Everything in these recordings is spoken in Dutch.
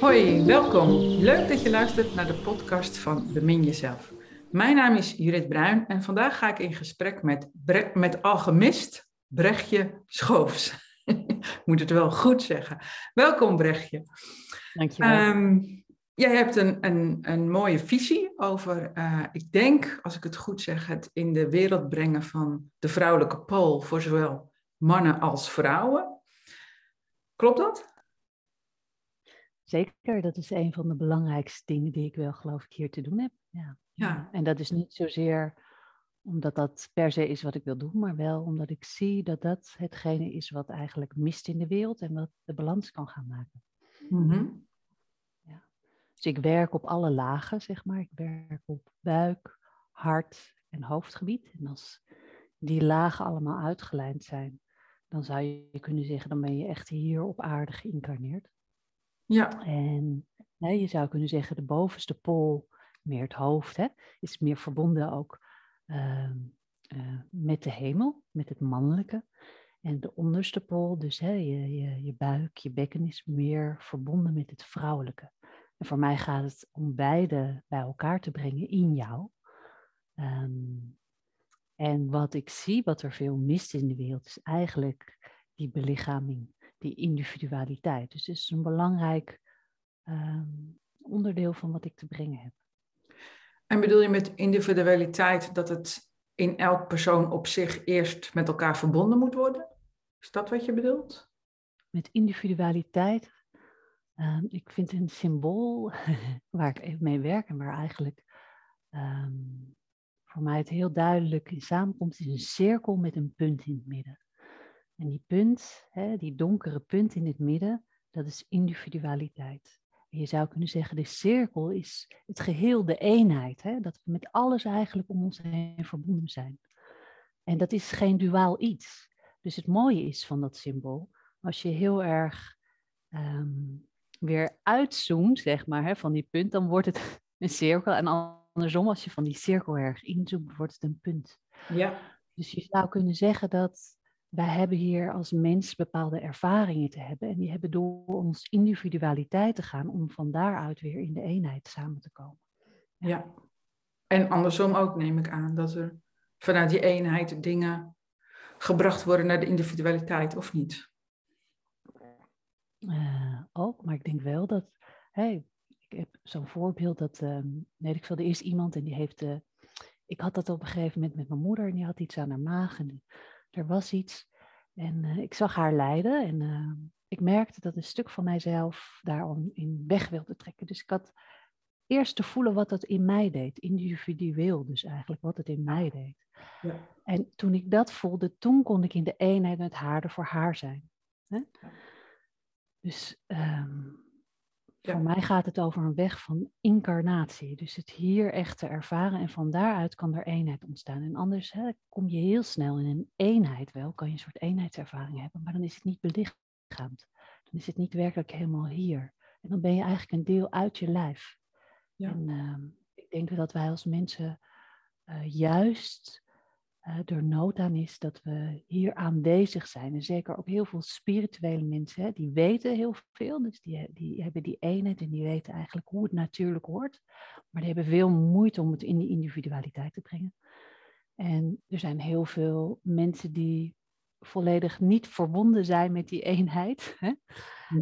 Hoi, welkom. Leuk dat je luistert naar de podcast van Bemin Jezelf. Mijn naam is Judith Bruin en vandaag ga ik in gesprek met, Bre met alchemist Brechtje Schoofs. ik moet het wel goed zeggen. Welkom Brechtje. Dankjewel. Um, jij hebt een, een, een mooie visie over, uh, ik denk, als ik het goed zeg, het in de wereld brengen van de vrouwelijke pool voor zowel mannen als vrouwen. Klopt dat? Zeker, dat is een van de belangrijkste dingen die ik wel geloof ik hier te doen heb. Ja. ja. En dat is niet zozeer omdat dat per se is wat ik wil doen, maar wel omdat ik zie dat dat hetgene is wat eigenlijk mist in de wereld en wat de balans kan gaan maken. Mm ja. Dus ik werk op alle lagen, zeg maar. Ik werk op buik, hart en hoofdgebied. En als die lagen allemaal uitgelijnd zijn, dan zou je kunnen zeggen, dan ben je echt hier op aarde geïncarneerd. Ja. En je zou kunnen zeggen, de bovenste pol, meer het hoofd, hè, is meer verbonden ook uh, uh, met de hemel, met het mannelijke. En de onderste pol, dus hè, je, je, je buik, je bekken, is meer verbonden met het vrouwelijke. En voor mij gaat het om beide bij elkaar te brengen in jou. Um, en wat ik zie, wat er veel mist in de wereld, is eigenlijk die belichaming die individualiteit. Dus het is een belangrijk um, onderdeel van wat ik te brengen heb. En bedoel je met individualiteit dat het in elk persoon op zich eerst met elkaar verbonden moet worden? Is dat wat je bedoelt? Met individualiteit, um, ik vind een symbool waar ik even mee werk en waar eigenlijk um, voor mij het heel duidelijk in samenkomt, is een cirkel met een punt in het midden. En die punt, hè, die donkere punt in het midden, dat is individualiteit. En je zou kunnen zeggen, de cirkel is het geheel, de eenheid. Hè, dat we met alles eigenlijk om ons heen verbonden zijn. En dat is geen duaal iets. Dus het mooie is van dat symbool, als je heel erg um, weer uitzoomt, zeg maar, hè, van die punt, dan wordt het een cirkel. En andersom, als je van die cirkel erg inzoomt, wordt het een punt. Ja. Dus je zou kunnen zeggen dat wij hebben hier als mens bepaalde ervaringen te hebben. En die hebben door ons individualiteit te gaan om van daaruit weer in de eenheid samen te komen. Ja. ja. En andersom ook neem ik aan dat er vanuit die eenheid dingen gebracht worden naar de individualiteit, of niet? Uh, ook, maar ik denk wel dat, hey, ik heb zo'n voorbeeld dat, um, nee, ik er eerst iemand en die heeft, uh, ik had dat op een gegeven moment met mijn moeder en die had iets aan haar maag en er was iets. En uh, ik zag haar lijden en uh, ik merkte dat een stuk van mijzelf daarin weg wilde trekken. Dus ik had eerst te voelen wat dat in mij deed, individueel dus eigenlijk, wat het in mij deed. Ja. En toen ik dat voelde, toen kon ik in de eenheid met haar er voor haar zijn. Hè? Dus um, ja. Voor mij gaat het over een weg van incarnatie. Dus het hier echt te ervaren en van daaruit kan er eenheid ontstaan. En anders hè, kom je heel snel in een eenheid wel, kan je een soort eenheidservaring hebben, maar dan is het niet belichaamd. Dan is het niet werkelijk helemaal hier. En dan ben je eigenlijk een deel uit je lijf. Ja. En uh, ik denk dat wij als mensen uh, juist uh, er nood aan is dat we hier aanwezig zijn. En zeker ook heel veel spirituele mensen, hè, die weten heel veel. Dus die, die hebben die eenheid en die weten eigenlijk hoe het natuurlijk hoort. Maar die hebben veel moeite om het in die individualiteit te brengen. En er zijn heel veel mensen die volledig niet verbonden zijn met die eenheid. Hè?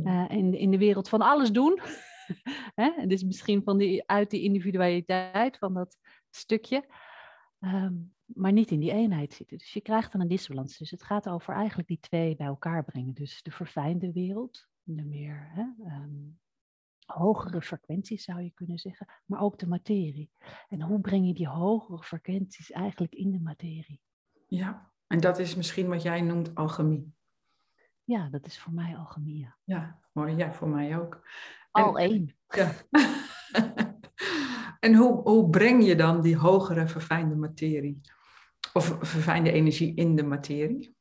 Uh, in, in de wereld van alles doen. hè? Dus misschien van die, uit die individualiteit van dat stukje. Um, maar niet in die eenheid zitten. Dus je krijgt dan een disbalans. Dus het gaat over eigenlijk die twee bij elkaar brengen. Dus de verfijnde wereld, de meer hè, um, hogere frequenties zou je kunnen zeggen, maar ook de materie. En hoe breng je die hogere frequenties eigenlijk in de materie? Ja, en dat is misschien wat jij noemt alchemie. Ja, dat is voor mij alchemie. Ja, ja mooi. Ja, voor mij ook. Al één. Ja. en hoe, hoe breng je dan die hogere verfijnde materie of verfijnde energie in de materie.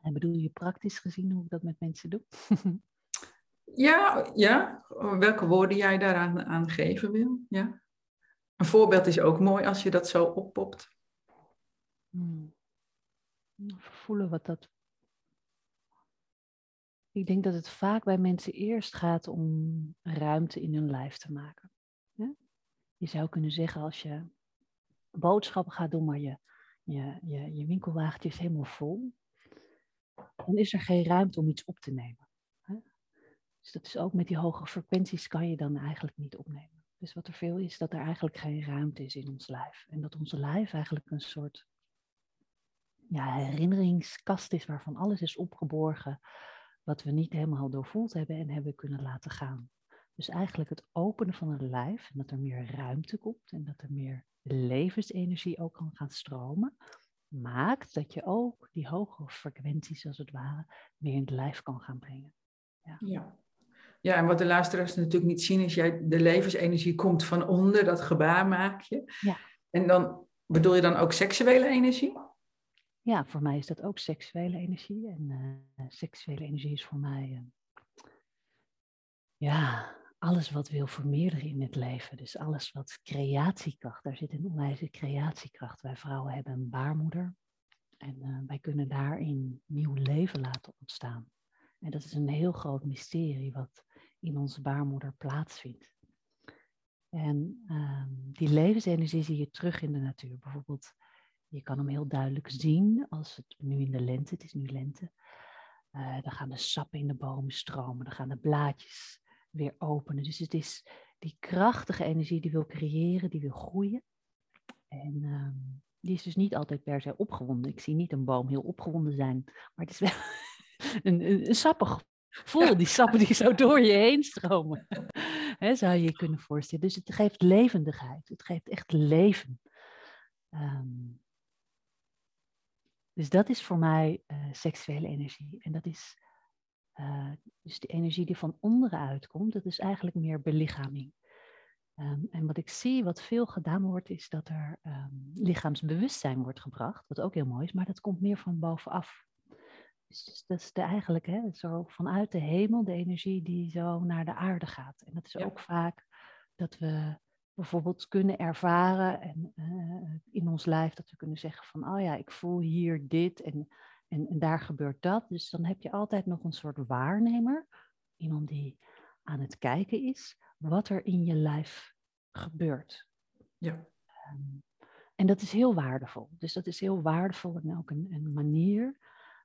En bedoel je praktisch gezien hoe ik dat met mensen doe? ja, ja, welke woorden jij daaraan aan geven wil. Ja. Een voorbeeld is ook mooi als je dat zo oppopt. Hmm. voelen wat dat. Ik denk dat het vaak bij mensen eerst gaat om ruimte in hun lijf te maken. Je zou kunnen zeggen als je boodschappen gaat doen, maar je, je, je, je winkelwagentje is helemaal vol, dan is er geen ruimte om iets op te nemen. Dus dat is ook met die hoge frequenties kan je dan eigenlijk niet opnemen. Dus wat er veel is, dat er eigenlijk geen ruimte is in ons lijf. En dat onze lijf eigenlijk een soort ja, herinneringskast is waarvan alles is opgeborgen wat we niet helemaal doorvoeld hebben en hebben kunnen laten gaan. Dus eigenlijk het openen van het lijf en dat er meer ruimte komt en dat er meer levensenergie ook kan gaan stromen, maakt dat je ook die hogere frequenties als het ware meer in het lijf kan gaan brengen. Ja. ja. Ja, en wat de luisteraars natuurlijk niet zien, is jij de levensenergie komt van onder, dat gebaar maak je. Ja. En dan bedoel je dan ook seksuele energie? Ja, voor mij is dat ook seksuele energie. En uh, seksuele energie is voor mij, uh, ja, alles wat wil vermeerderen in het leven. Dus alles wat creatiekracht, daar zit een onwijze creatiekracht. Wij vrouwen hebben een baarmoeder. En uh, wij kunnen daarin nieuw leven laten ontstaan. En dat is een heel groot mysterie wat in onze baarmoeder plaatsvindt. En uh, die levensenergie zie je terug in de natuur. Bijvoorbeeld, je kan hem heel duidelijk zien als het nu in de lente, het is nu lente. Uh, dan gaan de sappen in de bomen stromen, dan gaan de blaadjes weer openen. Dus het is die krachtige energie die wil creëren, die wil groeien. En uh, die is dus niet altijd per se opgewonden. Ik zie niet een boom heel opgewonden zijn, maar het is wel een, een, een sappig Voel die sappen die zo door je heen stromen. He, zou je je kunnen voorstellen. Dus het geeft levendigheid. Het geeft echt leven. Um, dus dat is voor mij uh, seksuele energie. En dat is uh, dus de energie die van onderuit komt. Dat is eigenlijk meer belichaming. Um, en wat ik zie, wat veel gedaan wordt, is dat er um, lichaamsbewustzijn wordt gebracht. Wat ook heel mooi is, maar dat komt meer van bovenaf. Dus dat is de, eigenlijk hè, zo vanuit de hemel de energie die zo naar de aarde gaat. En dat is ook vaak dat we bijvoorbeeld kunnen ervaren en, uh, in ons lijf dat we kunnen zeggen van, oh ja, ik voel hier dit en, en, en, daar gebeurt dat. Dus dan heb je altijd nog een soort waarnemer, iemand die aan het kijken is, wat er in je lijf gebeurt. Ja. Um, en dat is heel waardevol. Dus dat is heel waardevol en ook een, een manier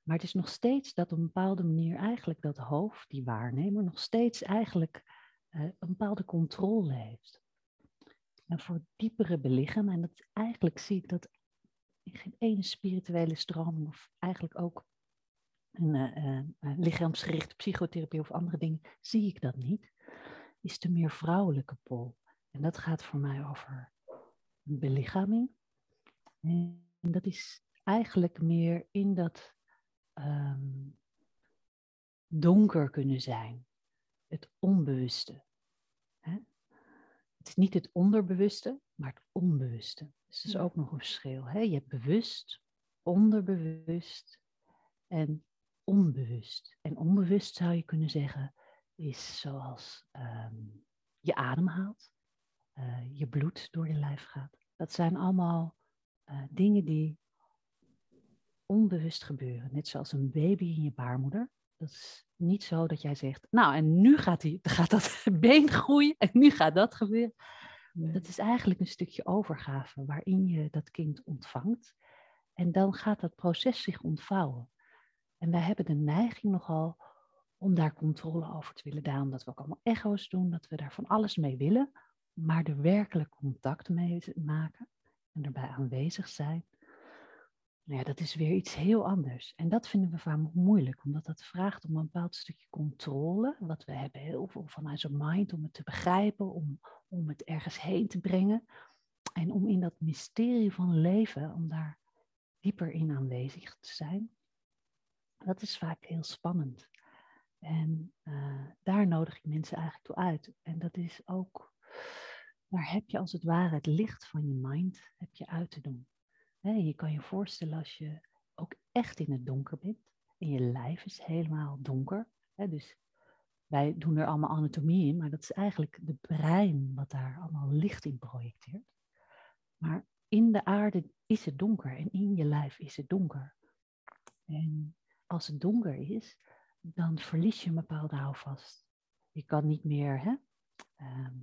maar het is nog steeds dat op een bepaalde manier eigenlijk dat hoofd, die waarnemer, nog steeds eigenlijk uh, een bepaalde controle heeft. En voor diepere belichamen, en dat eigenlijk zie ik dat in geen ene spirituele stroming of eigenlijk ook een uh, uh, lichaamsgerichte psychotherapie of andere dingen, zie ik dat niet, is de meer vrouwelijke pol. En dat gaat voor mij over belichaming. En dat is eigenlijk meer in dat um, donker kunnen zijn. Het onbewuste. Hè? Het is niet het onderbewuste, maar het onbewuste. Dus dat is ook nog een verschil. Hè? Je hebt bewust, onderbewust en onbewust. En onbewust zou je kunnen zeggen, is zoals um, je ademhaalt, uh, je bloed door je lijf gaat. Dat zijn allemaal uh, dingen die onbewust gebeuren. Net zoals een baby in je baarmoeder. Dat is niet zo dat jij zegt, nou en nu gaat, die, gaat dat been groeien en nu gaat dat gebeuren. Dat is eigenlijk een stukje overgave waarin je dat kind ontvangt. En dan gaat dat proces zich ontvouwen. En wij hebben de neiging nogal om daar controle over te willen. Daarom dat we ook allemaal echo's doen, dat we daar van alles mee willen. Maar er werkelijk contact mee maken en erbij aanwezig zijn, nou ja, dat is weer iets heel anders. En dat vinden we vaak moeilijk, omdat dat vraagt om een bepaald stukje controle. Wat we hebben heel veel van onze mind om het te begrijpen, om, om het ergens heen te brengen. En om in dat mysterie van leven, om daar dieper in aanwezig te zijn. Dat is vaak heel spannend. En uh, daar nodig ik mensen eigenlijk toe uit. En dat is ook, daar heb je als het ware het licht van je mind heb je uit te doen je kan je voorstellen als je ook echt in het donker bent en je lijf is helemaal donker. dus wij doen er allemaal anatomie in, maar dat is eigenlijk de brein wat daar allemaal licht in projecteert. Maar in de aarde is het donker en in je lijf is het donker. als het donker is, dan verlies je een bepaalde houvast. Je kan niet meer, hè? Ehm,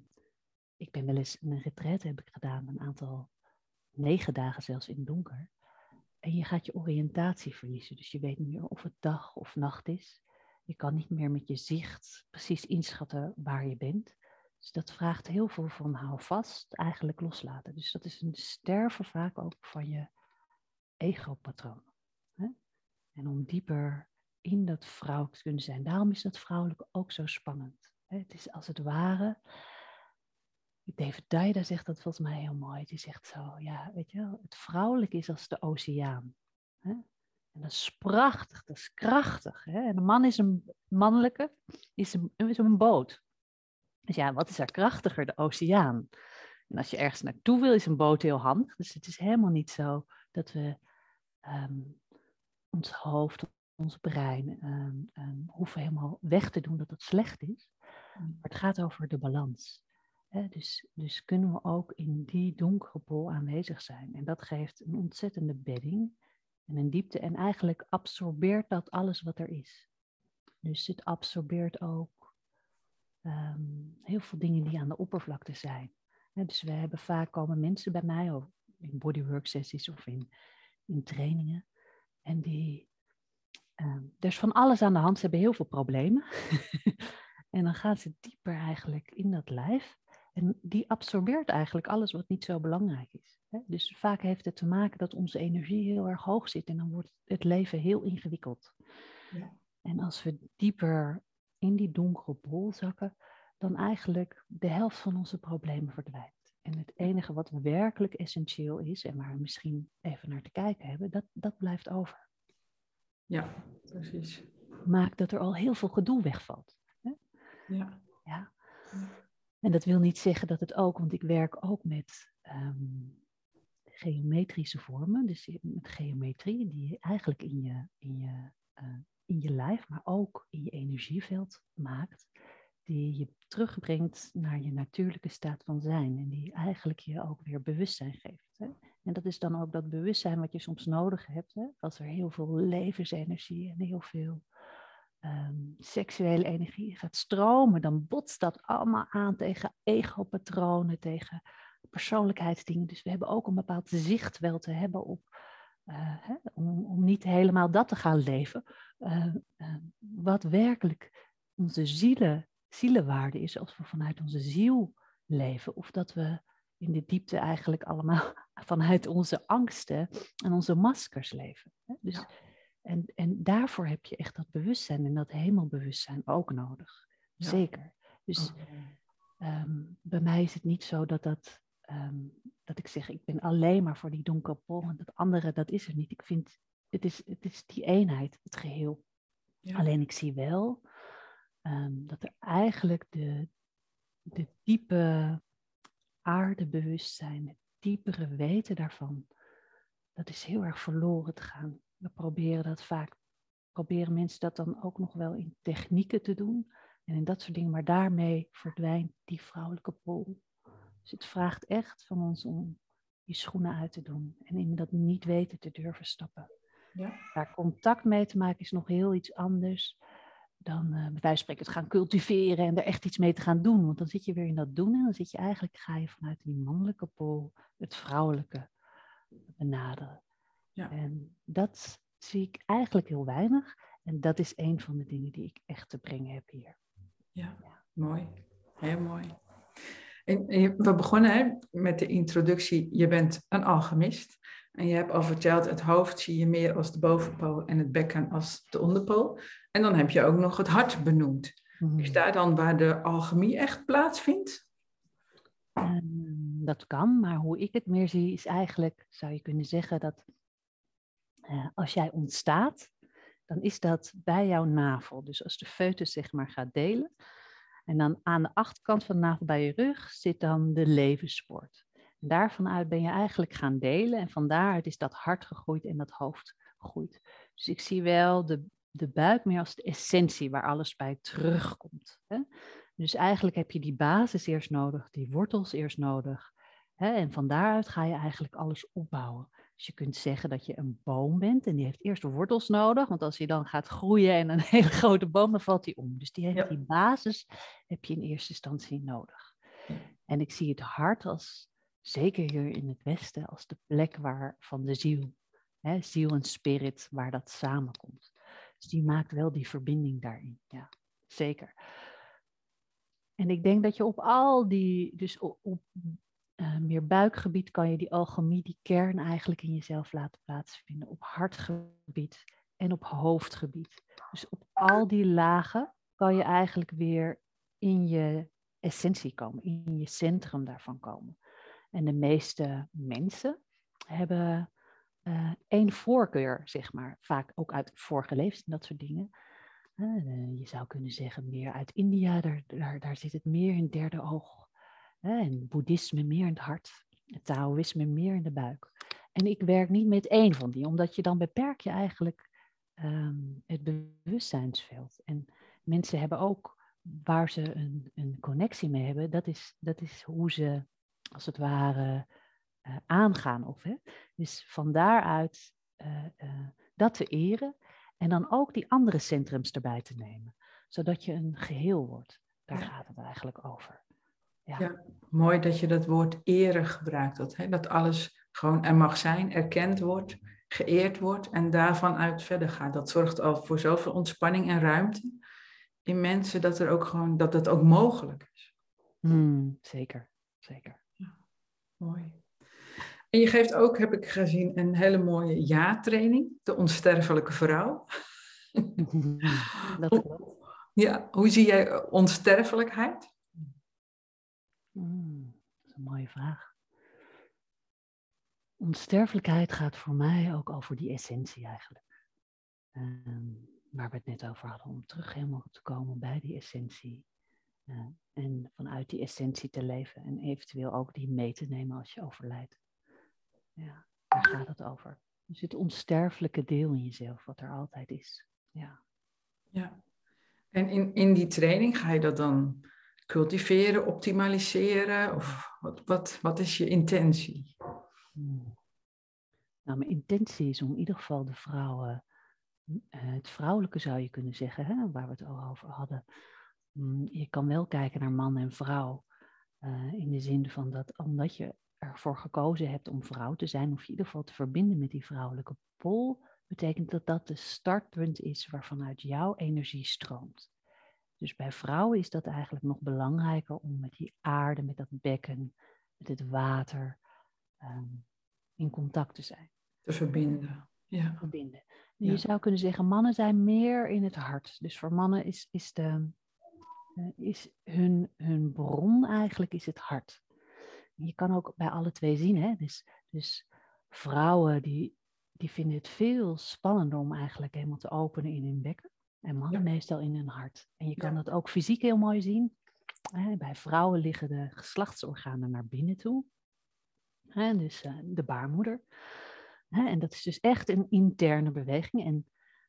ik ben wel eens een retraite heb ik gedaan, een aantal, negen dagen zelfs in het donker. En je gaat je oriëntatie verliezen, dus je weet niet meer of het dag of nacht is. Je kan niet meer met je zicht precies inschatten waar je bent. Dus dat vraagt heel veel van hou vast, eigenlijk loslaten. Dus dat is een sterven vaak ook van je ego-patroon. En om dieper in dat vrouw te kunnen zijn. Daarom is dat vrouwelijk ook zo spannend. Het is als het ware. David Daida zegt dat volgens mij heel mooi. Die zegt zo, ja, weet je wel, het vrouwelijk is als de oceaan. En dat is prachtig, dat is krachtig. Hè? En een man is een mannelijke, is een, is een boot. Dus ja, wat is er krachtiger? De oceaan. En als je ergens naartoe wil, is een boot heel handig. Dus het is helemaal niet zo dat we ehm, ons hoofd, ons brein um, hoeven helemaal weg te doen dat het slecht is. Mm. Maar het gaat over de balans. Dus, dus kunnen we ook in die donkere pol aanwezig zijn. En dat geeft een ontzettende bedding en een diepte. En eigenlijk absorbeert dat alles wat er is. Dus het absorbeert ook ehm, heel veel dingen die aan de oppervlakte zijn. dus we hebben vaak komen mensen bij mij, in bodywork sessies of in, in trainingen. En die, um, er is van alles aan de hand. Ze hebben heel veel problemen. en dan gaan ze dieper eigenlijk in dat lijf. En die absorbeert eigenlijk alles wat niet zo belangrijk is. Dus vaak heeft het te maken dat onze energie heel erg hoog zit en dan wordt het leven heel ingewikkeld. Ja. En als we dieper in die donkere bol zakken, dan eigenlijk de helft van onze problemen verdwijnt. En het enige wat werkelijk essentieel is, en waar we misschien even naar te kijken hebben, dat, dat blijft over. Ja, precies. Maakt dat er al heel veel gedoe wegvalt. Ja. ja. En dat wil niet zeggen dat het ook, want ik werk ook met ehm, geometrische vormen, dus met geometrie, die je eigenlijk in je, in, je, uh, in je lijf, maar ook in je energieveld maakt, die je terugbrengt naar je natuurlijke staat van zijn en die eigenlijk je ook weer bewustzijn geeft. Hè? En dat is dan ook dat bewustzijn wat je soms nodig hebt, hè? als er heel veel levensenergie en heel veel um, seksuele energie gaat stromen, dan botst dat allemaal aan tegen ego-patronen, tegen persoonlijkheidsdingen. Dus we hebben ook een bepaald zicht wel te hebben op, uh, hè, om, om, niet helemaal dat te gaan leven, uh, uh, wat werkelijk onze zielen, zielenwaarde is, als we vanuit onze ziel leven, of dat we in de diepte eigenlijk allemaal vanuit onze angsten en onze maskers leven. Hè? Dus. En, en daarvoor heb je echt dat bewustzijn en dat hemelbewustzijn ook nodig. Zeker. Dus um, bij mij is het niet zo dat, dat, um, dat ik zeg, ik ben alleen maar voor die donkere pol en dat andere, dat is er niet. Ik vind, het is, het is die eenheid, het geheel. Ja. Alleen ik zie wel um, dat er eigenlijk de, de diepe aardebewustzijn, het diepere weten daarvan, dat is heel erg verloren te gaan we proberen dat vaak, proberen mensen dat dan ook nog wel in technieken te doen en in dat soort dingen, maar daarmee verdwijnt die vrouwelijke pol. Dus het vraagt echt van ons om je schoenen uit te doen en in dat niet weten te durven stappen. Ja. Daar contact mee te maken is nog heel iets anders dan uh, bij wijze spreken het gaan cultiveren en er echt iets mee te gaan doen. Want dan zit je weer in dat doen en dan zit je eigenlijk, ga je vanuit die mannelijke pol het vrouwelijke benaderen. Ja. En dat zie ik eigenlijk heel weinig. En dat is een van de dingen die ik echt te brengen heb hier. Ja, mooi. Heel mooi. En, we begonnen hè, met de introductie. Je bent een alchemist. En je hebt al verteld, het hoofd zie je meer als de bovenpool en het bekken als de onderpool. En dan heb je ook nog het hart benoemd. Hmm. Is daar dan waar de alchemie echt plaatsvindt? Um, dat kan, maar hoe ik het meer zie is eigenlijk, zou je kunnen zeggen, dat uh, als jij ontstaat, dan is dat bij jouw navel. Dus als de foetus zeg maar gaat delen. En dan aan de achterkant van de navel bij je rug zit dan de levenssport. En daarvanuit ben je eigenlijk gaan delen. En van daaruit is dat hart gegroeid en dat hoofd gegroeid. Dus ik zie wel de, de buik meer als de essentie waar alles bij terugkomt. Hè? Dus eigenlijk heb je die basis eerst nodig, die wortels eerst nodig. Hè? En van daaruit ga je eigenlijk alles opbouwen. Dus je kunt zeggen dat je een boom bent en die heeft eerst wortels nodig, want als hij dan gaat groeien en een hele grote boom, dan valt hij om. Dus die, heeft, die basis heb je in eerste instantie nodig. En ik zie het hart als, zeker hier in het Westen, als de plek waar van de ziel, hè, ziel en spirit, waar dat samenkomt. Dus die maakt wel die verbinding daarin, ja, zeker. En ik denk dat je op al die, dus op, op uh, meer buikgebied kan je die alchemie, die kern eigenlijk in jezelf laten plaatsvinden. Op hartgebied en op hoofdgebied. Dus op al die lagen kan je eigenlijk weer in je essentie komen, in je centrum daarvan komen. En de meeste mensen hebben uh, één voorkeur, zeg maar, vaak ook uit vorige levens en dat soort dingen. Uh, je zou kunnen zeggen meer uit India, daar, daar, daar zit het meer in derde oog en boeddhisme meer in het hart. Het Taoïsme meer in de buik. En ik werk niet met één van die, omdat je dan beperk je eigenlijk um, het bewustzijnsveld. En mensen hebben ook waar ze een, een connectie mee hebben, dat is, dat is hoe ze als het ware uh, aangaan. Of, hè? Dus van daaruit uh, uh, dat te eren en dan ook die andere centrums erbij te nemen, zodat je een geheel wordt. Daar gaat het eigenlijk over. Ja. mooi dat je dat woord eren gebruikt. Dat, hè? dat alles gewoon er mag zijn, erkend wordt, geëerd wordt en daarvan uit verder gaat. Dat zorgt al voor zoveel ontspanning en ruimte in mensen dat, er ook gewoon, dat het ook mogelijk is. Hmm, zeker, zeker. Ja, mooi. En je geeft ook, heb ik gezien, een hele mooie ja-training, de onsterfelijke vrouw. Dat klopt. Ja, hoe zie jij onsterfelijkheid? Hmm, dat is een mooie vraag. Onsterfelijkheid gaat voor mij ook over die essentie eigenlijk. Ehm, waar we het net over hadden, om terug helemaal te komen bij die essentie. Uh, en vanuit die essentie te leven en eventueel ook die mee te nemen als je overlijdt. Ja, daar gaat het over. Dus het onsterfelijke deel in jezelf, wat er altijd is. Ja. ja. En in, in die training ga je dat dan cultiveren, optimaliseren? Of wat, wat, wat is je intentie? Hmm. Nou, mijn intentie is om in ieder geval de vrouwen, eh, het vrouwelijke zou je kunnen zeggen, hè, waar we het al over hadden. Hmm, je kan wel kijken naar man en vrouw. Uh, in de zin van dat omdat je ervoor gekozen hebt om vrouw te zijn, of je in ieder geval te verbinden met die vrouwelijke pol, betekent dat dat de startpunt is waarvanuit jouw energie stroomt. Dus bij vrouwen is dat eigenlijk nog belangrijker om met die aarde, met dat bekken, met het water um, in contact te zijn. Te verbinden. Ja. verbinden. Je zou kunnen zeggen, mannen zijn meer in het hart. Dus voor mannen is, is, de, uh, is hun, hun bron eigenlijk is het hart. Je kan ook bij alle twee zien, hè? Dus, dus vrouwen die, die vinden het veel spannender om eigenlijk helemaal te openen in hun bekken. En mannen meestal in hun hart. En je kan dat ook fysiek heel mooi zien. Bij vrouwen liggen de geslachtsorganen naar binnen toe. Dus eh, de baarmoeder. En dat is dus echt een interne beweging. En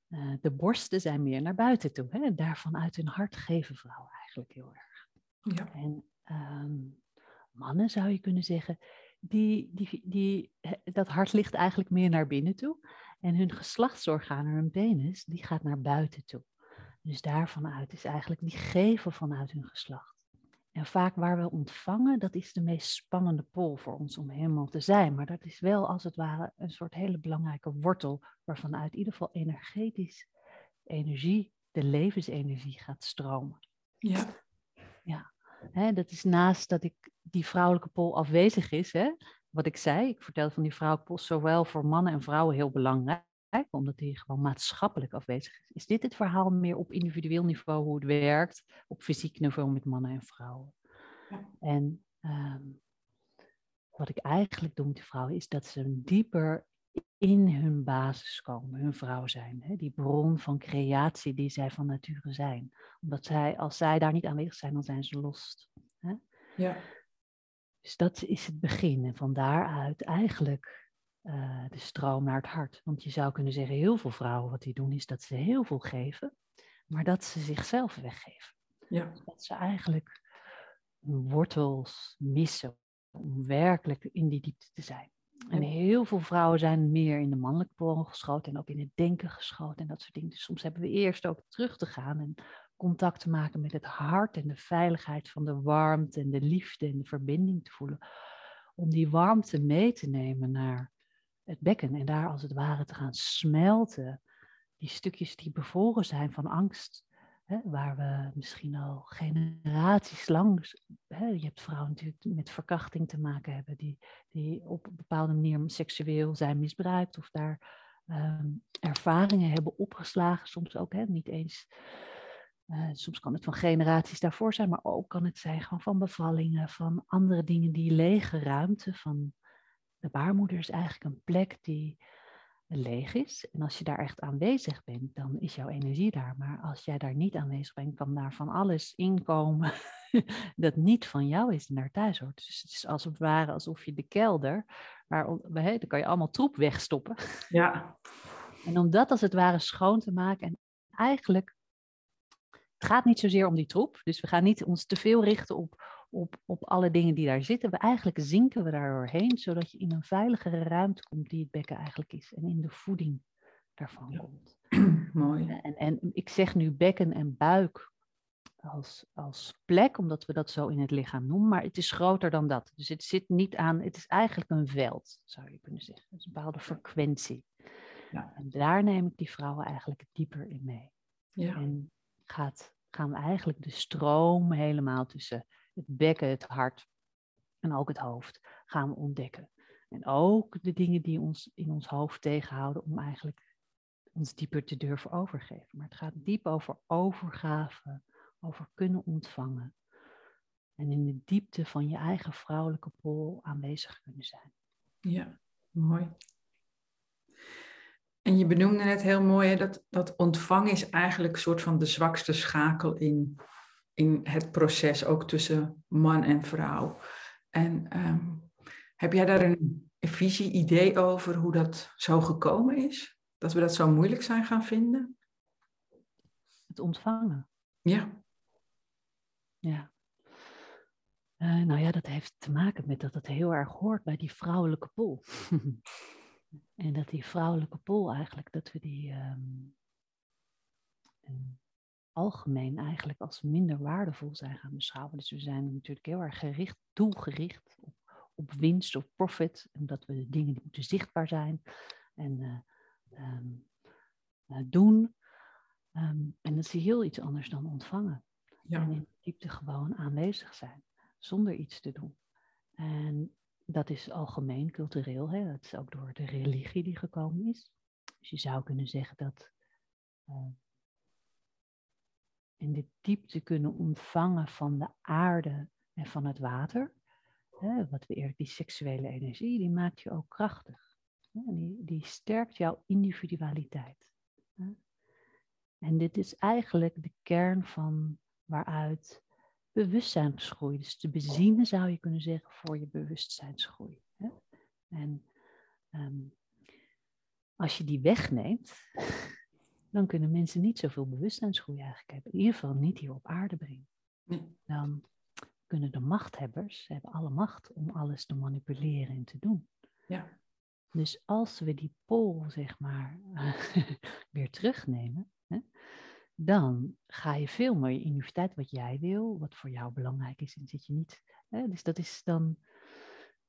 eh, de borsten zijn meer naar buiten toe. Daarvan uit hun hart geven vrouwen eigenlijk heel erg. Ja. En ehm, mannen zou je kunnen zeggen, die, die, die, dat hart ligt eigenlijk meer naar binnen toe. En hun geslachtsorganen, hun penis, die gaat naar buiten toe. Dus daarvan uit is eigenlijk die geven vanuit hun geslacht. En vaak waar we ontvangen, dat is de meest spannende pol voor ons om helemaal te zijn. Maar dat is wel als het ware een soort hele belangrijke wortel, waarvan uit ieder geval energetisch energie, de levensenergie gaat stromen. Ja. Ja, dat is naast dat ik die vrouwelijke pol afwezig is, hè, wat ik zei, ik vertel van die pol zowel voor mannen en vrouwen heel belangrijk omdat die gewoon maatschappelijk afwezig is. Is dit het verhaal meer op individueel niveau hoe het werkt, op fysiek niveau met mannen en vrouwen? Ja. En um, wat ik eigenlijk doe met de vrouwen is dat ze dieper in hun basis komen, hun vrouw zijn. Hè? Die bron van creatie die zij van nature zijn. Omdat zij, als zij daar niet aanwezig zijn, dan zijn ze los. Hè? Ja. Dus dat is het begin. En van daaruit eigenlijk uh, de stroom naar het hart. Want je zou kunnen zeggen, heel veel vrouwen wat die doen is dat ze heel veel geven, maar dat ze zichzelf weggeven. Ja. Dat ze eigenlijk wortels missen om werkelijk in die diepte te zijn. En heel veel vrouwen zijn meer in de mannelijke pol geschoten en ook in het denken geschoten en dat soort dingen. Dus soms hebben we eerst ook terug te gaan en contact te maken met het hart en de veiligheid van de warmte en de liefde en de verbinding te voelen. Om die warmte mee te nemen naar het bekken en daar als het ware te gaan smelten. Die stukjes die bevoren zijn van angst, hè, waar we misschien al generaties lang, hè, je hebt vrouwen natuurlijk met verkrachting te maken hebben, die, die op een bepaalde manier seksueel zijn misbruikt of daar ehm, ervaringen hebben opgeslagen, soms ook hè, niet eens. Uh, soms kan het van generaties daarvoor zijn, maar ook kan het zijn gewoon van bevallingen, van andere dingen die lege ruimte van de baarmoeder is eigenlijk een plek die leeg is. En als je daar echt aanwezig bent, dan is jouw energie daar. Maar als jij daar niet aanwezig bent, kan daar van alles inkomen dat niet van jou is en daar thuis hoort. Dus het is als het ware alsof je de kelder, waar, daar kan je allemaal troep wegstoppen. Ja. En om dat als het ware schoon te maken en eigenlijk, het gaat niet zozeer om die troep. Dus we gaan niet ons te veel richten op op, op alle dingen die daar zitten. We eigenlijk zinken we daar doorheen, zodat je in een veiligere ruimte komt die het bekken eigenlijk is. En in de voeding daarvan komt. Mooi. En, en ik zeg nu bekken en buik als, als plek, omdat we dat zo in het lichaam noemen, maar het is groter dan dat. Dus het zit niet aan, het is eigenlijk een veld, zou je kunnen zeggen. Het is een bepaalde frequentie. Ja. En daar neem ik die vrouwen eigenlijk dieper in mee. Ja. En gaat, gaan we eigenlijk de stroom helemaal tussen het bekken, het hart en ook het hoofd gaan ontdekken. En ook de dingen die ons in ons hoofd tegenhouden om eigenlijk ons dieper te durven overgeven. Maar het gaat diep over overgave, over kunnen ontvangen. En in de diepte van je eigen vrouwelijke pol aanwezig kunnen zijn. Ja, mooi. En je benoemde net heel mooi dat, dat ontvangen is eigenlijk een soort van de zwakste schakel in in het proces, ook tussen man en vrouw. En ehm, heb jij daar een visie, idee over hoe dat zo gekomen is? Dat we dat zo moeilijk zijn gaan vinden? Het ontvangen. Ja. Ja. Uh, nou ja, dat heeft te maken met dat het heel erg hoort bij die vrouwelijke pol. en dat die vrouwelijke pol eigenlijk, dat we die um, algemeen eigenlijk als minder waardevol zijn gaan beschouwen. Dus we zijn natuurlijk heel erg gericht, doelgericht op, op winst of profit. Omdat we de dingen die moeten zichtbaar zijn en uh, um, uh, doen. En dat is heel iets anders dan ontvangen. Ja. En in diepte gewoon aanwezig zijn, zonder iets te doen. En dat is algemeen cultureel, hè? is ook door de religie die gekomen is. Dus je zou kunnen zeggen dat uh, in de diepte kunnen ontvangen van de aarde en van het water. Hè, wat we eerder, die seksuele energie, die maakt je ook krachtig. die, die sterkt jouw individualiteit. Hè. En dit is eigenlijk de kern van waaruit bewustzijnsgroei, dus de benzine zou je kunnen zeggen voor je bewustzijnsgroei. Hè. En um, als je die wegneemt, dan kunnen mensen niet zoveel bewustzijnsgroei eigenlijk hebben. In ieder geval niet hier op aarde brengen. Dan kunnen de machthebbers, hebben alle macht om alles te manipuleren en te doen. Ja. Dus als we die pol, zeg maar, weer terugnemen, hè, dan ga je veel meer in je universiteit wat jij wil, wat voor jou belangrijk is, en zit je niet. Hè, dus dat is dan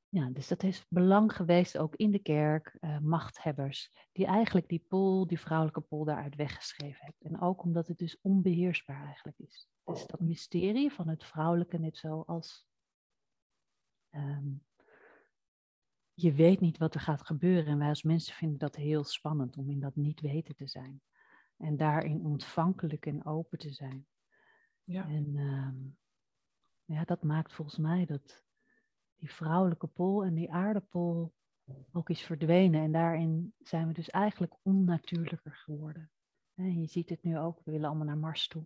ja, dus dat heeft belang geweest ook in de kerk, uh, machthebbers, die eigenlijk die pool, die vrouwelijke pool daaruit weggeschreven hebben. En ook omdat het dus onbeheersbaar eigenlijk is. Dus dat mysterie van het vrouwelijke net zo als ehm, je weet niet wat er gaat gebeuren. En wij als mensen vinden dat heel spannend om in dat niet weten te zijn. En daarin ontvankelijk en open te zijn. Ja. En ehm, ja, dat maakt volgens mij dat die vrouwelijke pol en die aardepol ook is verdwenen. En daarin zijn we dus eigenlijk onnatuurlijker geworden. En je ziet het nu ook, we willen allemaal naar Mars toe.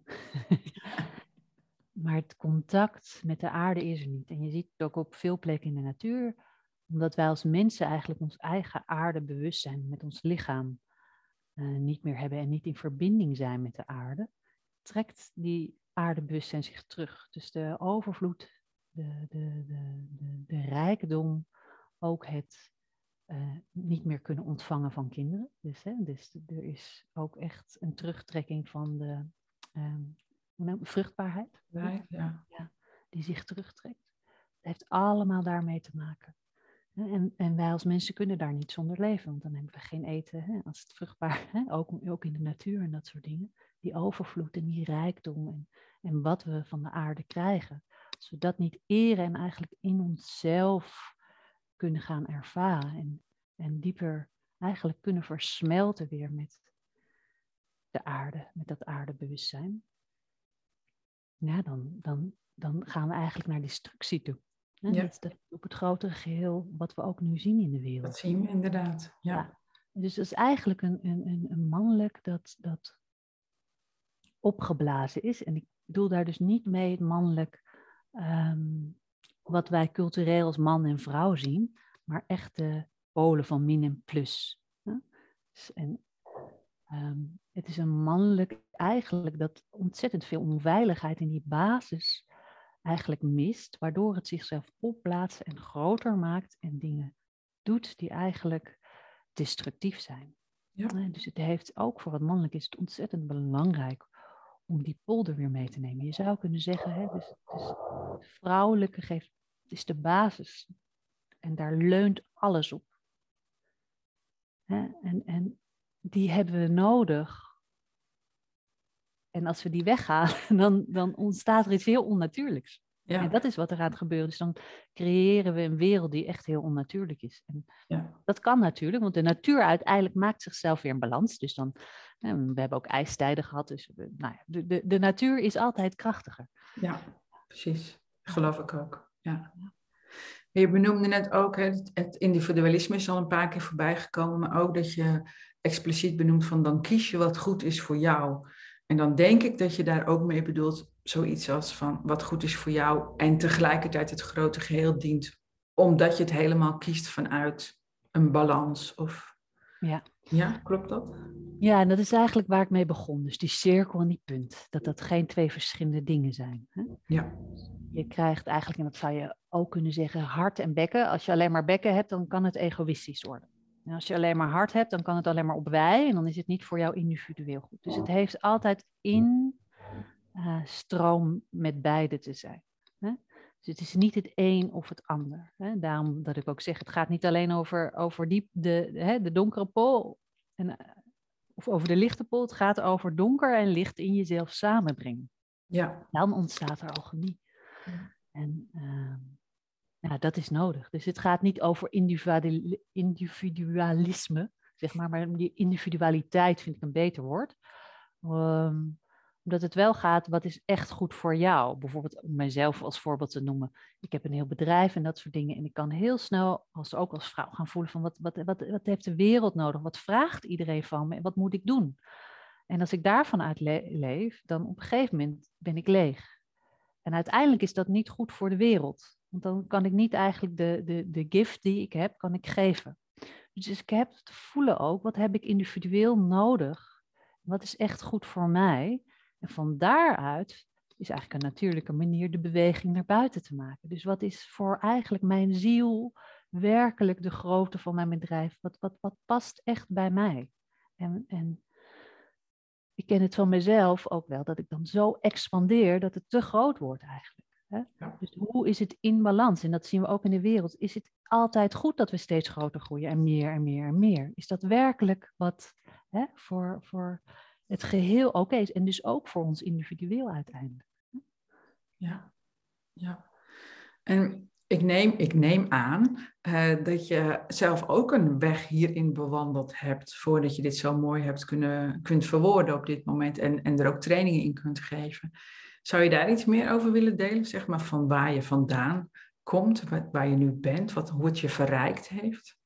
maar het contact met de aarde is er niet. En je ziet het ook op veel plekken in de natuur, omdat wij als mensen eigenlijk ons eigen aardebewustzijn met ons lichaam uh, niet meer hebben en niet in verbinding zijn met de aarde, trekt die aardebewustzijn zich terug. Dus de overvloed de, de, de, de, de rijkdom, ook het eh, niet meer kunnen ontvangen van kinderen. Dus, hè, dus er is ook echt een terugtrekking van de uh, vruchtbaarheid. Ja, ja. ja, die zich terugtrekt. Het heeft allemaal daarmee te maken. En, en wij als mensen kunnen daar niet zonder leven, want dan hebben we geen eten hè, als het vruchtbaar, hè, ook, ook in de natuur en dat soort dingen. Die overvloed en die rijkdom en, en wat we van de aarde krijgen. Als we dat niet eren en eigenlijk in onszelf kunnen gaan ervaren en, en dieper eigenlijk kunnen versmelten weer met de aarde, met dat aardebewustzijn, ja, dan, dan, dan gaan we eigenlijk naar destructie toe. Ja. Op het grotere geheel wat we ook nu zien in de wereld. Dat zien we inderdaad, ja. Dus dat is eigenlijk een, een, een mannelijk dat, dat opgeblazen is. En ik bedoel daar dus niet mee het mannelijk ehm, wat wij cultureel als man en vrouw zien, maar echt de polen van min en plus. Dus, en ehm, het is een mannelijk eigenlijk dat ontzettend veel onveiligheid in die basis eigenlijk mist, waardoor het zichzelf opblaast en groter maakt en dingen doet die eigenlijk destructief zijn. Ja. Dus het heeft ook voor het mannelijk is het ontzettend belangrijk om die polder weer mee te nemen. Je zou kunnen zeggen, hè, dus, dus het vrouwelijke geeft, is de basis en daar leunt alles op. Hè, en, en die hebben we nodig en als we die weghalen, dan, dan ontstaat er iets heel onnatuurlijks. Ja. En dat is wat er gaat gebeuren. Dus dan creëren we een wereld die echt heel onnatuurlijk is. En ja. dat kan natuurlijk, want de natuur uiteindelijk maakt zichzelf weer in balans. Dus dan, we hebben ook ijstijden gehad. Dus nou ja, de, de, de natuur is altijd krachtiger. Ja, precies. Geloof ik ook. Ja. Je benoemde net ook, het, het individualisme is al een paar keer voorbij gekomen, maar ook dat je expliciet benoemt van dan kies je wat goed is voor jou. En dan denk ik dat je daar ook mee bedoelt zoiets als van wat goed is voor jou en tegelijkertijd het grote geheel dient, omdat je het helemaal kiest vanuit een balans. Of... Ja. ja, klopt dat? Ja, en dat is eigenlijk waar ik mee begon. Dus die cirkel en die punt. Dat dat geen twee verschillende dingen zijn. Hè? Ja. Je krijgt eigenlijk, en dat zou je ook kunnen zeggen, hart en bekken. Als je alleen maar bekken hebt, dan kan het egoïstisch worden. En als je alleen maar hart hebt, dan kan het alleen maar op wij en dan is het niet voor jou individueel goed. Dus het heeft altijd in uh, stroom met beide te zijn. Hè? Dus het is niet het een of het ander. Hè? Daarom dat ik ook zeg, het gaat niet alleen over, over die, de, hè, de donkere pool en, eh, of over de lichte pool. Het gaat over donker en licht in jezelf samenbrengen. Ja. Dan ontstaat er alchemie. En uh, nou, dat is nodig. Dus het gaat niet over individualisme, zeg maar, maar die individualiteit vind ik een beter woord. Um, omdat het wel gaat, wat is echt goed voor jou? Bijvoorbeeld om mijzelf als voorbeeld te noemen. Ik heb een heel bedrijf en dat soort dingen. En ik kan heel snel, als, ook als vrouw, gaan voelen van wat, wat, wat, wat heeft de wereld nodig? Wat vraagt iedereen van me? Wat moet ik doen? En als ik daarvan uit leef, dan op een gegeven moment ben ik leeg. En uiteindelijk is dat niet goed voor de wereld. Want dan kan ik niet eigenlijk de, de, de gift die ik heb, kan ik geven. Dus ik heb te voelen ook, wat heb ik individueel nodig? Wat is echt goed voor mij? En van daaruit is eigenlijk een natuurlijke manier de beweging naar buiten te maken. Dus wat is voor eigenlijk mijn ziel werkelijk de grootte van mijn bedrijf? Wat, wat, wat past echt bij mij? En, en ik ken het van mezelf ook wel, dat ik dan zo expandeer dat het te groot wordt eigenlijk. Hè? Dus hoe is het in balans? En dat zien we ook in de wereld. Is het altijd goed dat we steeds groter groeien en meer en meer en meer? Is dat werkelijk wat hè, voor, voor het geheel oké is? En dus ook voor ons individueel uiteindelijk. Ja, ja. En ik neem, ik neem aan uh, dat je zelf ook een weg hierin bewandeld hebt voordat je dit zo mooi hebt kunnen, kunt verwoorden op dit moment en, en er ook trainingen in kunt geven. Zou je daar iets meer over willen delen? Zeg maar van waar je vandaan komt, waar, je nu bent, wat, hoe het je verrijkt heeft?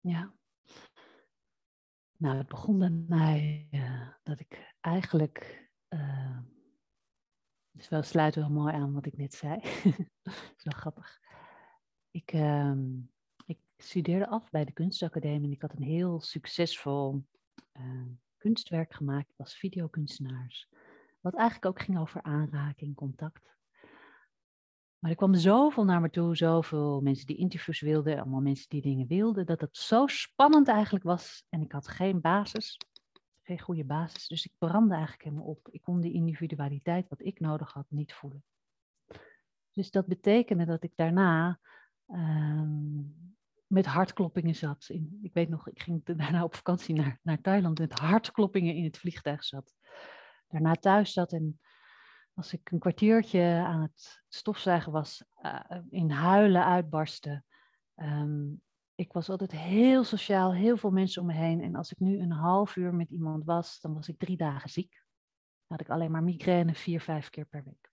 Ja. Nou, het begon bij mij uh, dat ik eigenlijk. Uh, dus wel sluit wel mooi aan wat ik net zei. wel grappig. Ik, uh, ik studeerde af bij de kunstacademie en ik had een heel succesvol uh, kunstwerk gemaakt. Ik was videokunstenaars. Wat eigenlijk ook ging over aanraking, contact. Maar er kwam zoveel naar me toe, zoveel mensen die interviews wilden, allemaal mensen die dingen wilden, dat het zo spannend eigenlijk was. En ik had geen basis, geen goede basis. Dus ik brandde eigenlijk helemaal op. Ik kon die individualiteit, wat ik nodig had, niet voelen. Dus dat betekende dat ik daarna ehm, met hartkloppingen zat. In, ik weet nog, ik ging daarna op vakantie naar, naar Thailand met hartkloppingen in het vliegtuig zat. Daarna thuis zat en als ik een kwartiertje aan het stofzuigen was, uh, in huilen uitbarstte. Ehm, ik was altijd heel sociaal, heel veel mensen om me heen. En als ik nu een half uur met iemand was, dan was ik drie dagen ziek. Dan had ik alleen maar migraine vier, vijf keer per week.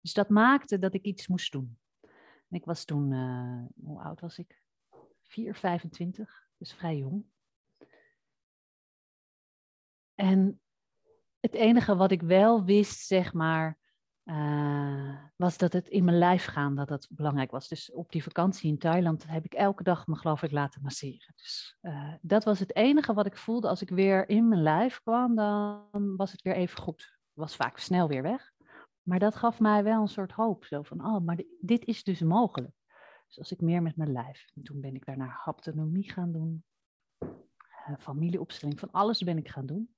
Dus dat maakte dat ik iets moest doen. En ik was toen, uh, hoe oud was ik? 4, 25, dus vrij jong. En het enige wat ik wel wist, zeg maar, uh, was dat het in mijn lijf gaan, dat dat belangrijk was. Dus op die vakantie in Thailand heb ik elke dag me geloof ik laten masseren. Dus uh, dat was het enige wat ik voelde. Als ik weer in mijn lijf kwam, dan was het weer even goed. Was vaak snel weer weg. Maar dat gaf mij wel een soort hoop. Zo van, oh, maar dit is dus mogelijk. Dus als ik meer met mijn lijf. En toen ben ik daarna haptonomie gaan doen. Uh, familieopstelling, van alles ben ik gaan doen.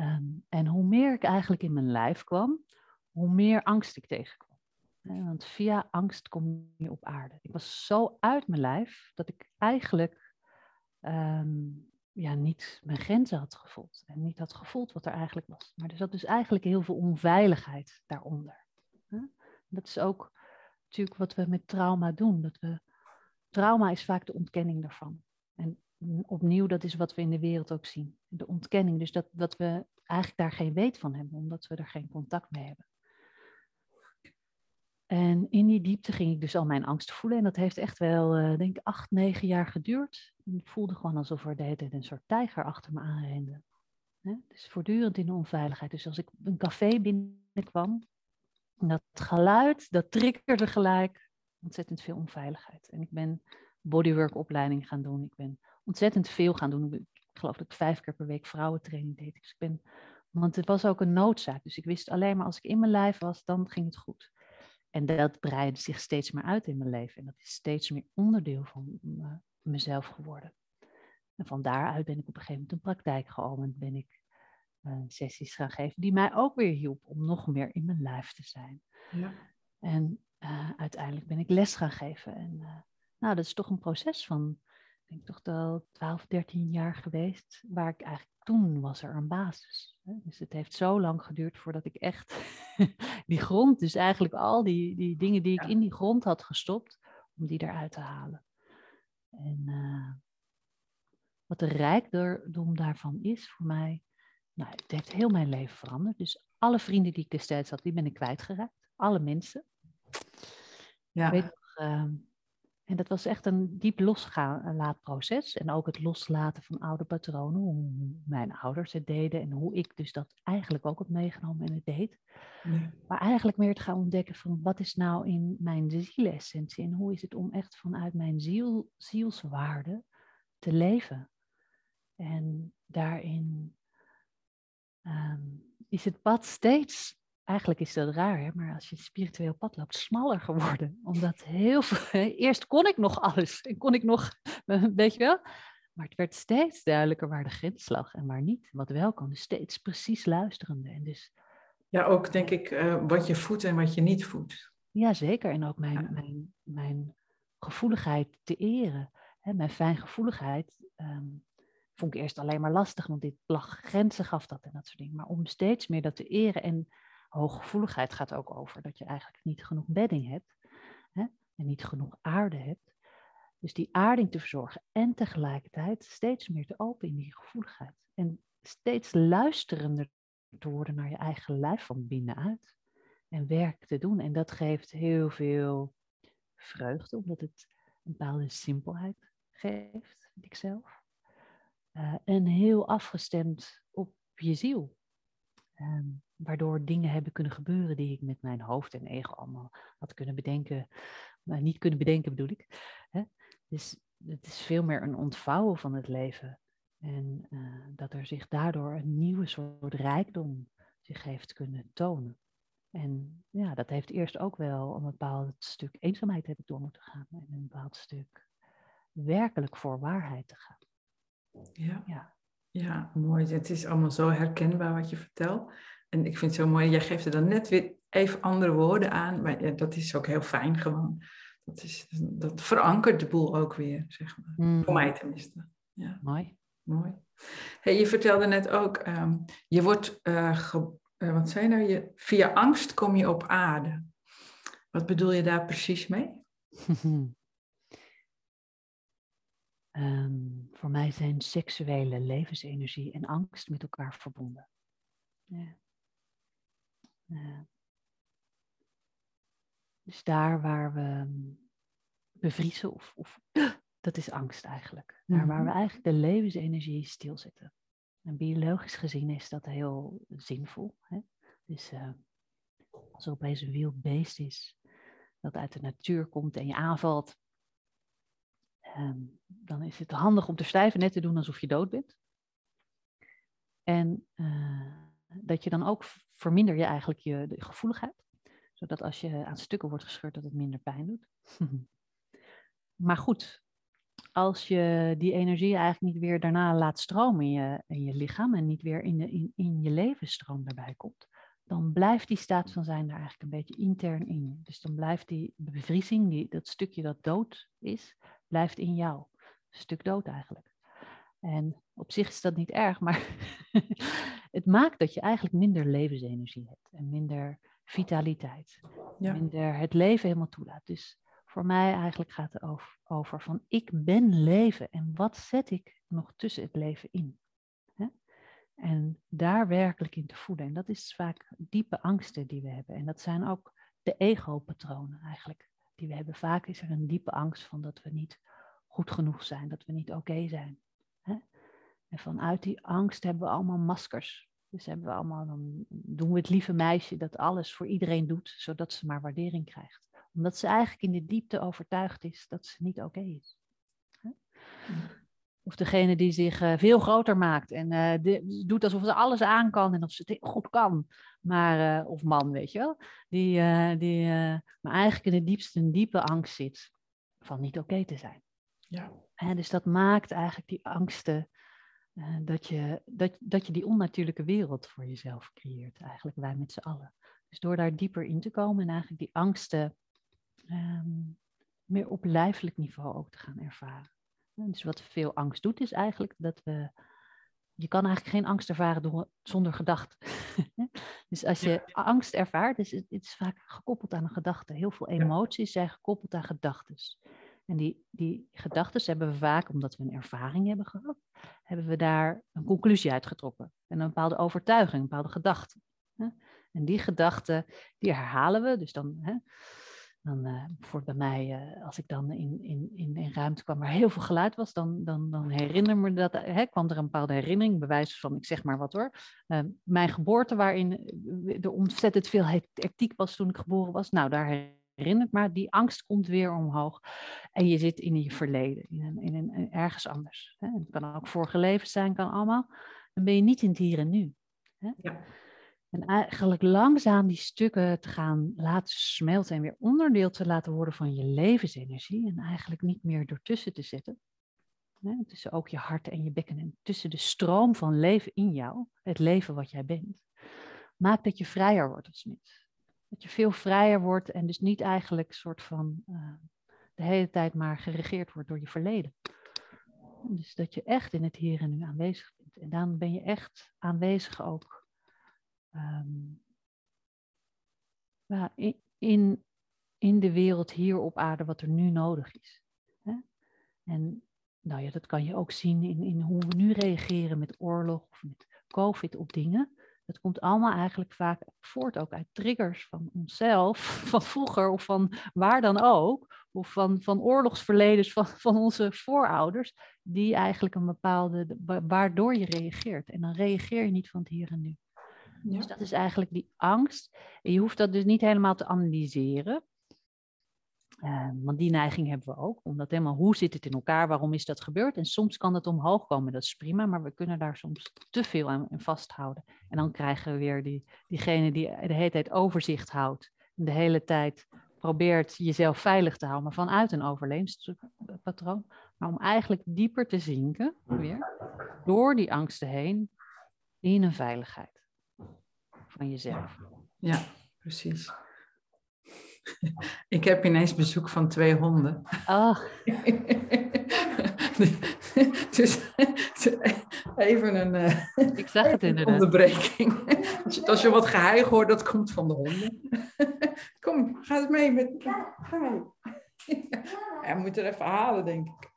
Um, en hoe meer ik eigenlijk in mijn lijf kwam, hoe meer angst ik tegenkwam. want via angst kom je op aarde. Ik was zo uit mijn lijf dat ik eigenlijk um, ja, niet mijn grenzen had gevoeld. En niet had gevoeld wat er eigenlijk was. Maar er zat dus eigenlijk heel veel onveiligheid daaronder. Dat is ook natuurlijk wat we met trauma doen. Dat we, trauma is vaak de ontkenning daarvan. En opnieuw, dat is wat we in de wereld ook zien. De ontkenning. Dus dat, dat we eigenlijk daar geen weet van hebben, omdat we er geen contact mee hebben. En in die diepte ging ik dus al mijn angst voelen. En dat heeft echt wel, uh, denk ik, acht, negen jaar geduurd. Ik voelde gewoon alsof er de hele tijd een soort tijger achter me aanrende. Hè? Dus voortdurend in de onveiligheid. Dus als ik een café binnenkwam, dat geluid, dat triggerde gelijk ontzettend veel onveiligheid. En ik ben bodywork opleiding gaan doen. Ik ben ontzettend veel gaan doen. Ik geloof dat ik vijf keer per week vrouwentraining deed. Dus ik ben, want het was ook een noodzaak. Dus ik wist alleen maar als ik in mijn lijf was, dan ging het goed. En dat breidde zich steeds meer uit in mijn leven. En dat is steeds meer onderdeel van mezelf geworden. En van daaruit ben ik op een gegeven moment een praktijk geopend. Ben ik uh, sessies gaan geven die mij ook weer hielp om nog meer in mijn lijf te zijn. Ja. En uh, uiteindelijk ben ik les gaan geven. En uh, nou, dat is toch een proces van, denk toch wel 12, 13 jaar geweest, waar ik eigenlijk toen was er een basis. Dus het heeft zo lang geduurd voordat ik echt die grond, dus eigenlijk al die, die dingen die ik in die grond had gestopt, om die eruit te halen. En uh, wat de rijkdom daarvan is voor mij, nou, het heeft heel mijn leven veranderd. Dus alle vrienden die ik destijds had, die ben ik kwijtgeraakt. Alle mensen. Ja. Ik weet nog, uh, en dat was echt een diep loslaatproces. En ook het loslaten van oude patronen, hoe mijn ouders het deden en hoe ik dus dat eigenlijk ook had meegenomen en het deed. Ja. Maar eigenlijk meer te gaan ontdekken van wat is nou in mijn zielessentie en hoe is het om echt vanuit mijn ziel, zielswaarde te leven. En daarin um, is het pad steeds eigenlijk is dat raar, hè? maar als je spiritueel pad loopt, smaller geworden. Omdat heel veel, eerst kon ik nog alles en kon ik nog, weet je wel. Maar het werd steeds duidelijker waar de grens lag en waar niet. Wat wel kan, dus steeds precies luisterende. En dus, ja, ook denk ik uh, wat je voedt en wat je niet voedt. Ja, zeker. En ook mijn, mijn, mijn gevoeligheid te eren. Hè, mijn fijngevoeligheid um, vond ik eerst alleen maar lastig, want dit lag grenzen gaf dat en dat soort dingen. Maar om steeds meer dat te eren en hooggevoeligheid gaat ook over dat je eigenlijk niet genoeg bedding hebt hè, en niet genoeg aarde hebt. Dus die aarding te verzorgen en tegelijkertijd steeds meer te open in die gevoeligheid. En steeds luisterender te worden naar je eigen lijf van binnenuit. En werk te doen. En dat geeft heel veel vreugde, omdat het een bepaalde simpelheid geeft, vind ik zelf. Uh, en heel afgestemd op je ziel. Um, waardoor dingen hebben kunnen gebeuren die ik met mijn hoofd en ego allemaal had kunnen bedenken. Maar niet kunnen bedenken bedoel ik. Hè? Dus het is veel meer een ontvouwen van het leven. En uh, dat er zich daardoor een nieuwe soort rijkdom zich heeft kunnen tonen. En ja, dat heeft eerst ook wel een bepaald stuk eenzaamheid heb ik door moeten gaan. En een bepaald stuk werkelijk voor waarheid te gaan. Ja. ja. Ja, mooi. Het is allemaal zo herkenbaar wat je vertelt. En ik vind het zo mooi, jij geeft er dan net weer even andere woorden aan, maar ja, dat is ook heel fijn gewoon. Dat, is, dat verankert de boel ook weer, zeg maar. Mm. Voor mij tenminste. Ja. Mooi. Mooi. Hey, je vertelde net ook, ehm, je wordt, uh, wat zei nou, je, via angst kom je op aarde. Wat bedoel je daar precies mee? um, voor mij zijn seksuele levensenergie en angst met elkaar verbonden. Ja. Dus daar waar we ehm, bevriezen, of, of dat is angst eigenlijk. Daar waar we mhm. eigenlijk de levensenergie stilzetten. En biologisch gezien is dat heel zinvol. Hè? Dus uh, als er opeens een wild beest is dat uit de natuur komt en je aanvalt, ehm, dan is het handig om te stijven, net te doen alsof je dood bent. En uh, dat je dan ook verminder je eigenlijk je gevoeligheid. Zodat als je aan stukken wordt gescheurd, dat het minder pijn doet. maar goed, als je die energie eigenlijk niet weer daarna laat stromen in je, in je lichaam en niet weer in, de, in, in je levensstroom daarbij komt, dan blijft die staat van zijn daar eigenlijk een beetje intern in. Dus dan blijft die bevriezing, die, dat stukje dat dood is, blijft in jou. Stuk dood eigenlijk. En op zich is dat niet erg, maar het maakt dat je eigenlijk minder levensenergie hebt en minder vitaliteit. Ja. Minder het leven helemaal toelaat. Dus voor mij eigenlijk gaat het over, over van ik ben leven en wat zet ik nog tussen het leven in? En daar werkelijk in te voeden. En dat is vaak diepe angsten die we hebben. En dat zijn ook de ego-patronen eigenlijk die we hebben. Vaak is er een diepe angst van dat we niet goed genoeg zijn, dat we niet oké zijn. En vanuit die angst hebben we allemaal maskers. Dus hebben we allemaal, dan doen we het lieve meisje dat alles voor iedereen doet, zodat ze maar waardering krijgt. Omdat ze eigenlijk in de diepte overtuigd is dat ze niet oké is. Of degene die zich uh, veel groter maakt en uh, doet alsof ze alles aan kan en of ze het goed kan. Maar, uh, of man, weet je wel. Die, die maar eigenlijk in de diepste een diepe angst zit van niet oké te zijn. Ja. En dus dat maakt eigenlijk die angsten uh, dat, je, dat, dat je die onnatuurlijke wereld voor jezelf creëert, eigenlijk wij met z'n allen. Dus door daar dieper in te komen en eigenlijk die angsten um, meer op lijfelijk niveau ook te gaan ervaren. Dus wat veel angst doet, is eigenlijk dat we. Je kan eigenlijk geen angst ervaren door, zonder gedachten. dus als je angst ervaart, is het, is vaak gekoppeld aan een gedachte. Heel veel emoties zijn gekoppeld aan gedachten. En die, die gedachten hebben we vaak, omdat we een ervaring hebben gehad, hebben we daar een conclusie uitgetrokken. En een bepaalde overtuiging, een bepaalde gedachte. En die gedachten, die herhalen we. Dus dan, hè, dan uh, bijvoorbeeld bij mij, uh, als ik dan in, in, in een ruimte kwam waar heel veel geluid was, dan, dan, dan herinner me dat, hè, kwam er een bepaalde herinnering, bewijs van, ik zeg maar wat hoor, uh, mijn geboorte waarin er ontzettend veel hectiek was toen ik geboren was. Nou, daar herinnert, maar die angst komt weer omhoog. En je zit in je verleden, in, een, in een, ergens anders. Hè. Het kan ook vorige levens zijn, kan allemaal. Dan ben je niet in het hier en nu. Hè. Ja. En eigenlijk langzaam die stukken te gaan laten smelten en weer onderdeel te laten worden van je levensenergie. En eigenlijk niet meer ertussen te zetten. Hè, tussen ook je hart en je bekken en tussen de stroom van leven in jou, het leven wat jij bent, maakt dat je vrijer wordt als mens. Dat je veel vrijer wordt en dus niet eigenlijk soort van uh, de hele tijd maar geregeerd wordt door je verleden. Dus dat je echt in het hier en nu aanwezig bent. En dan ben je echt aanwezig ook um, in, in de wereld hier op aarde wat er nu nodig is. Hè? En nou ja, dat kan je ook zien in, in hoe we nu reageren met oorlog of met COVID op dingen. Het komt allemaal eigenlijk vaak voort ook uit triggers van onszelf, van vroeger of van waar dan ook, of van, van oorlogsverledens van, van onze voorouders, die eigenlijk een bepaalde, waardoor je reageert. En dan reageer je niet van het hier en nu. Ja. Dus dat is eigenlijk die angst. Je hoeft dat dus niet helemaal te analyseren. Uh, want die neiging hebben we ook. Omdat helemaal, hoe zit het in elkaar? Waarom is dat gebeurd? En soms kan het omhoog komen, dat is prima. Maar we kunnen daar soms te veel aan, vasthouden. En dan krijgen we weer die, diegene die de hele tijd overzicht houdt. En de hele tijd probeert jezelf veilig te houden. Maar vanuit een overlevingspatroon. Maar om eigenlijk dieper te zinken, weer, door die angsten heen, in een veiligheid van jezelf. Ja, precies. Ik heb ineens bezoek van twee honden. Ach. dus even een uh, Ik zag het inderdaad. onderbreking. Als je wat geheig hoort, dat komt van de honden. Kom, ga eens mee. Met, ga mee. Hij moet er even halen, denk ik.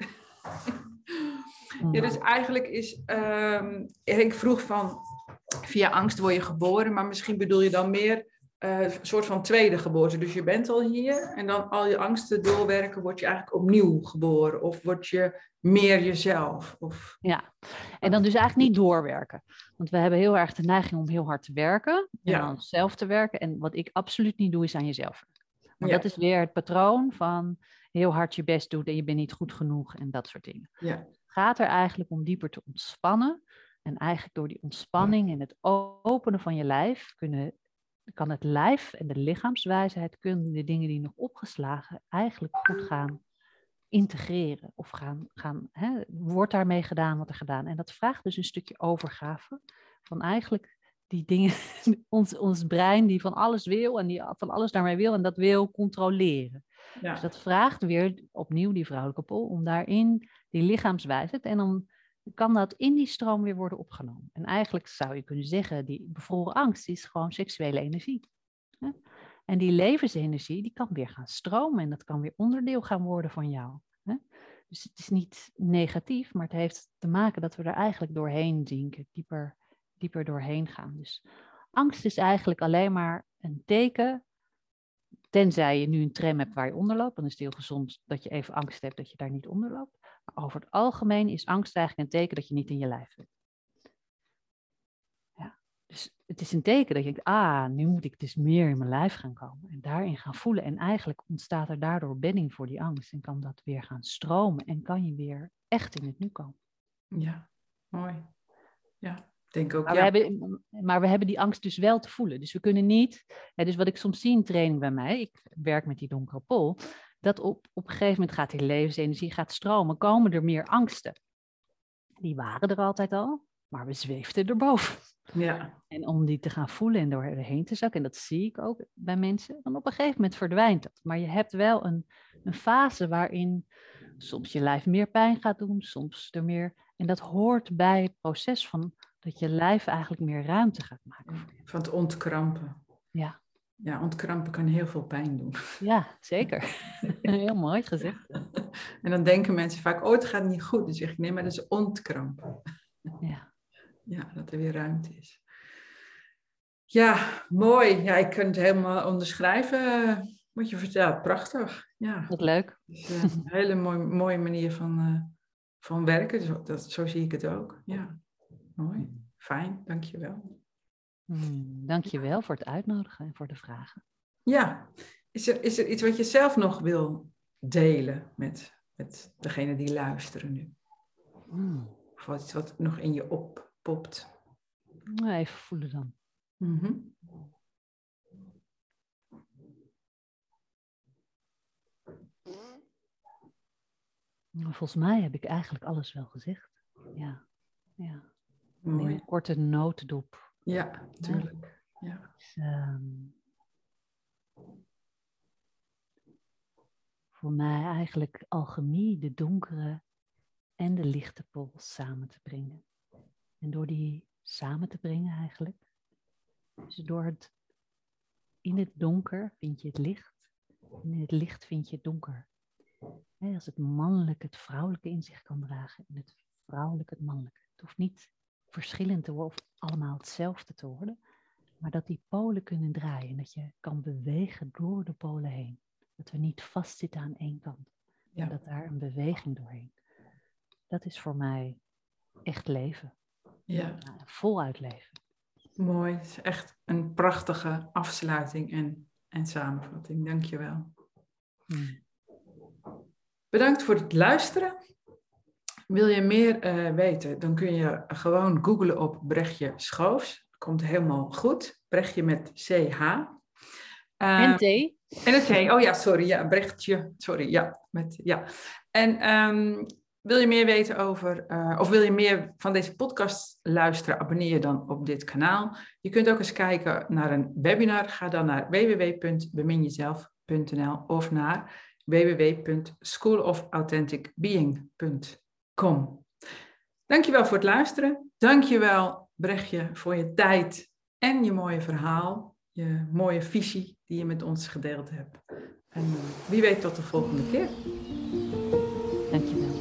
Ja, dus eigenlijk is, um, ik vroeg van, via angst word je geboren, maar misschien bedoel je dan meer uh, een soort van tweede geboorte. Dus je bent al hier en dan al je angsten doorwerken, word je eigenlijk opnieuw geboren. Of word je meer jezelf. Of... Ja, en dan dus eigenlijk niet doorwerken. Want we hebben heel erg de neiging om heel hard te werken en ja. aan onszelf te werken. En wat ik absoluut niet doe, is aan jezelf. Want ja. dat is weer het patroon van heel hard je best doen en je bent niet goed genoeg en dat soort dingen. Ja. Het gaat er eigenlijk om dieper te ontspannen. En eigenlijk door die ontspanning en het openen van je lijf kunnen kan het lijf en de lichaamswijsheid kunnen de dingen die nog opgeslagen eigenlijk goed gaan integreren. Of gaan, gaan hè, wordt daarmee gedaan wat er gedaan. En dat vraagt dus een stukje overgave van eigenlijk die dingen, ons, ons brein die van alles wil en die van alles daarmee wil en dat wil controleren. Ja. Dus dat vraagt weer opnieuw die vrouwelijke pol om daarin die lichaamswijsheid en dan kan dat in die stroom weer worden opgenomen. En eigenlijk zou je kunnen zeggen, die bevroren angst is gewoon seksuele energie. En die levensenergie, die kan weer gaan stromen en dat kan weer onderdeel gaan worden van jou. Dus het is niet negatief, maar het heeft te maken dat we er eigenlijk doorheen zinken, dieper, dieper doorheen gaan. Dus angst is eigenlijk alleen maar een teken, tenzij je nu een tram hebt waar je onder loopt, dan is het heel gezond dat je even angst hebt dat je daar niet onder loopt. Maar over het algemeen is angst eigenlijk een teken dat je niet in je lijf bent. Ja, dus het is een teken dat je denkt, ah, nu moet ik dus meer in mijn lijf gaan komen en daarin gaan voelen. En eigenlijk ontstaat er daardoor bedding voor die angst en kan dat weer gaan stromen en kan je weer echt in het nu komen. Ja, mooi. Ja, denk ook. Maar, ja. we hebben, maar we hebben die angst dus wel te voelen. Dus we kunnen niet, hè, dus wat ik soms zie in training bij mij, ik werk met die donkere pol, dat op, op een gegeven moment gaat die levensenergie gaat stromen, komen er meer angsten. Die waren er altijd al, maar we zweefden erboven. Ja. En om die te gaan voelen en doorheen te zakken, en dat zie ik ook bij mensen, dan op een gegeven moment verdwijnt dat. Maar je hebt wel een, een fase waarin soms je lijf meer pijn gaat doen, soms er meer. En dat hoort bij het proces van dat je lijf eigenlijk meer ruimte gaat maken. Van het ontkrampen. Ja. Ja, ontkrampen kan heel veel pijn doen. Ja, zeker. heel mooi gezegd. En dan denken mensen vaak, oh, het gaat niet goed. Dan zeg ik, nee, maar dat is ontkrampen. Ja. Ja, dat er weer ruimte is. Ja, mooi. Ja, ik kan het helemaal onderschrijven wat je vertelt. Prachtig. Ja. Wat leuk. Dus, uh, een hele mooie, mooie manier van, uh, van werken. Dus dat, zo zie ik het ook. Ja, mooi. Fijn, dankjewel. Hmm, Dank je wel voor het uitnodigen en voor de vragen. Ja, is er, is er iets wat je zelf nog wil delen met, met degene die luisteren nu? Hmm. Of wat iets wat nog in je oppopt? Nou, even voelen dan. Mm -hmm. Volgens mij heb ik eigenlijk alles wel gezegd. Ja, ja. Mooi. Een korte notendop ja, tuurlijk. Ja. Dus, um, voor mij eigenlijk alchemie, de donkere en de lichte pols samen te brengen. En door die samen te brengen eigenlijk. Dus door het in het donker vind je het licht. En in het licht vind je het donker. als het mannelijke het vrouwelijke in zich kan dragen en het vrouwelijke het mannelijke. Het hoeft niet verschillend te worden of allemaal hetzelfde te worden, maar dat die polen kunnen draaien en dat je kan bewegen door de polen heen. Dat we niet vastzitten aan één kant, ja. dat daar een beweging doorheen. Dat is voor mij echt leven. Ja. voluit leven. Mooi, het is echt een prachtige afsluiting en, en samenvatting. Dank je wel. Hmm. Bedankt voor het luisteren. Wil je meer uh, weten, dan kun je gewoon googlen op Brechtje Schoofs. Komt helemaal goed. Brechtje met CH. Uh, en T. En een T. Oh ja, sorry. Ja, Brechtje. Sorry. Ja, met, ja. En um, wil je meer weten over, uh, of wil je meer van deze podcast luisteren, abonneer je dan op dit kanaal. Je kunt ook eens kijken naar een webinar. Ga dan naar www.beminjezelf.nl of naar www.schoolofauthenticbeing.com. Dankjewel voor het luisteren. Dankjewel Brechtje voor je tijd en je mooie verhaal, je mooie visie die je met ons gedeeld hebt. En uh, wie weet tot de volgende keer. Dankjewel.